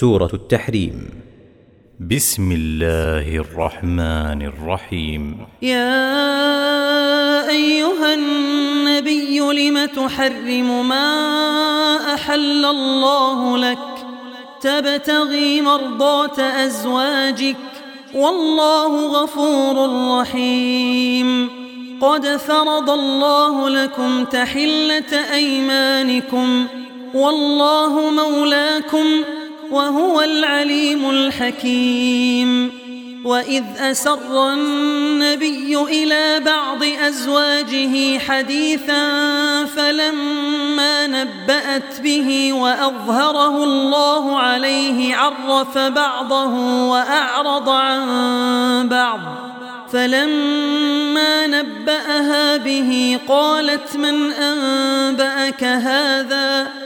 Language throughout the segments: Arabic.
سورة التحريم. بسم الله الرحمن الرحيم. يا أيها النبي لم تحرم ما أحل الله لك؟ تبتغي مرضات أزواجك. والله غفور رحيم. قد فرض الله لكم تحلة أيمانكم. والله مولاكم وهو العليم الحكيم وإذ أسر النبي إلى بعض أزواجه حديثا فلما نبأت به وأظهره الله عليه عرف بعضه وأعرض عن بعض فلما نبأها به قالت من أنبأك هذا ؟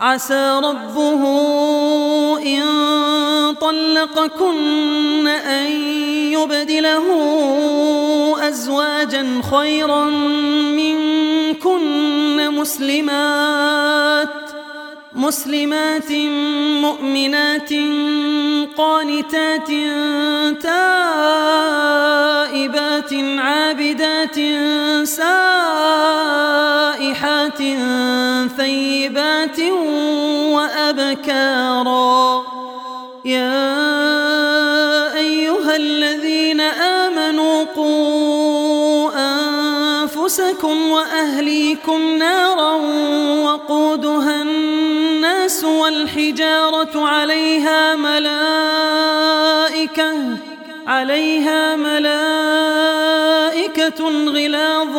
عسى ربه إن طلقكن أن يبدله أزواجا خيرا منكن مسلمات مسلمات مؤمنات قانتات تائبات عابدات سائحات ثيبات وأبكارا يا أيها الذين آمنوا قوا أنفسكم وأهليكم نارا وقودها الناس والحجارة عليها ملائكة عليها ملائكة غلاظ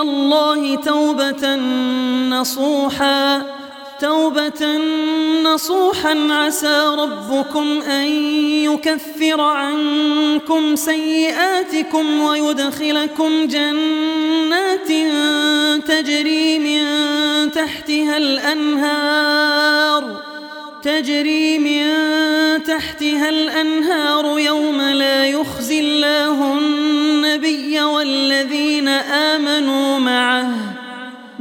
الله توبة نصوحا توبة نصوحا عسى ربكم أن يكفر عنكم سيئاتكم ويدخلكم جنات تجري من تحتها الأنهار تجري من تحتها الأنهار يوم لا يخزي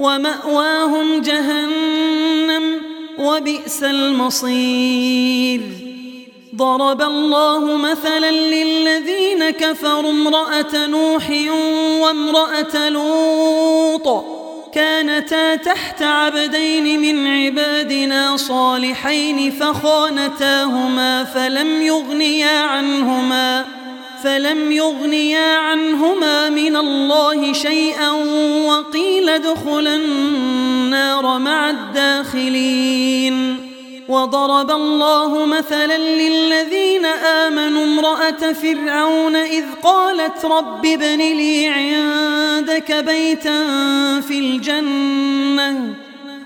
ومأواهم جهنم وبئس المصير. ضرب الله مثلا للذين كفروا امرأة نوح وامرأة لوط. كانتا تحت عبدين من عبادنا صالحين فخانتاهما فلم يغنيا عنهما فلم يغنيا عنهما من الله شيئا وقيل ادخلا النار مع الداخلين. وضرب الله مثلا للذين آمنوا امرأة فرعون إذ قالت رب ابن لي عندك بيتا في الجنة.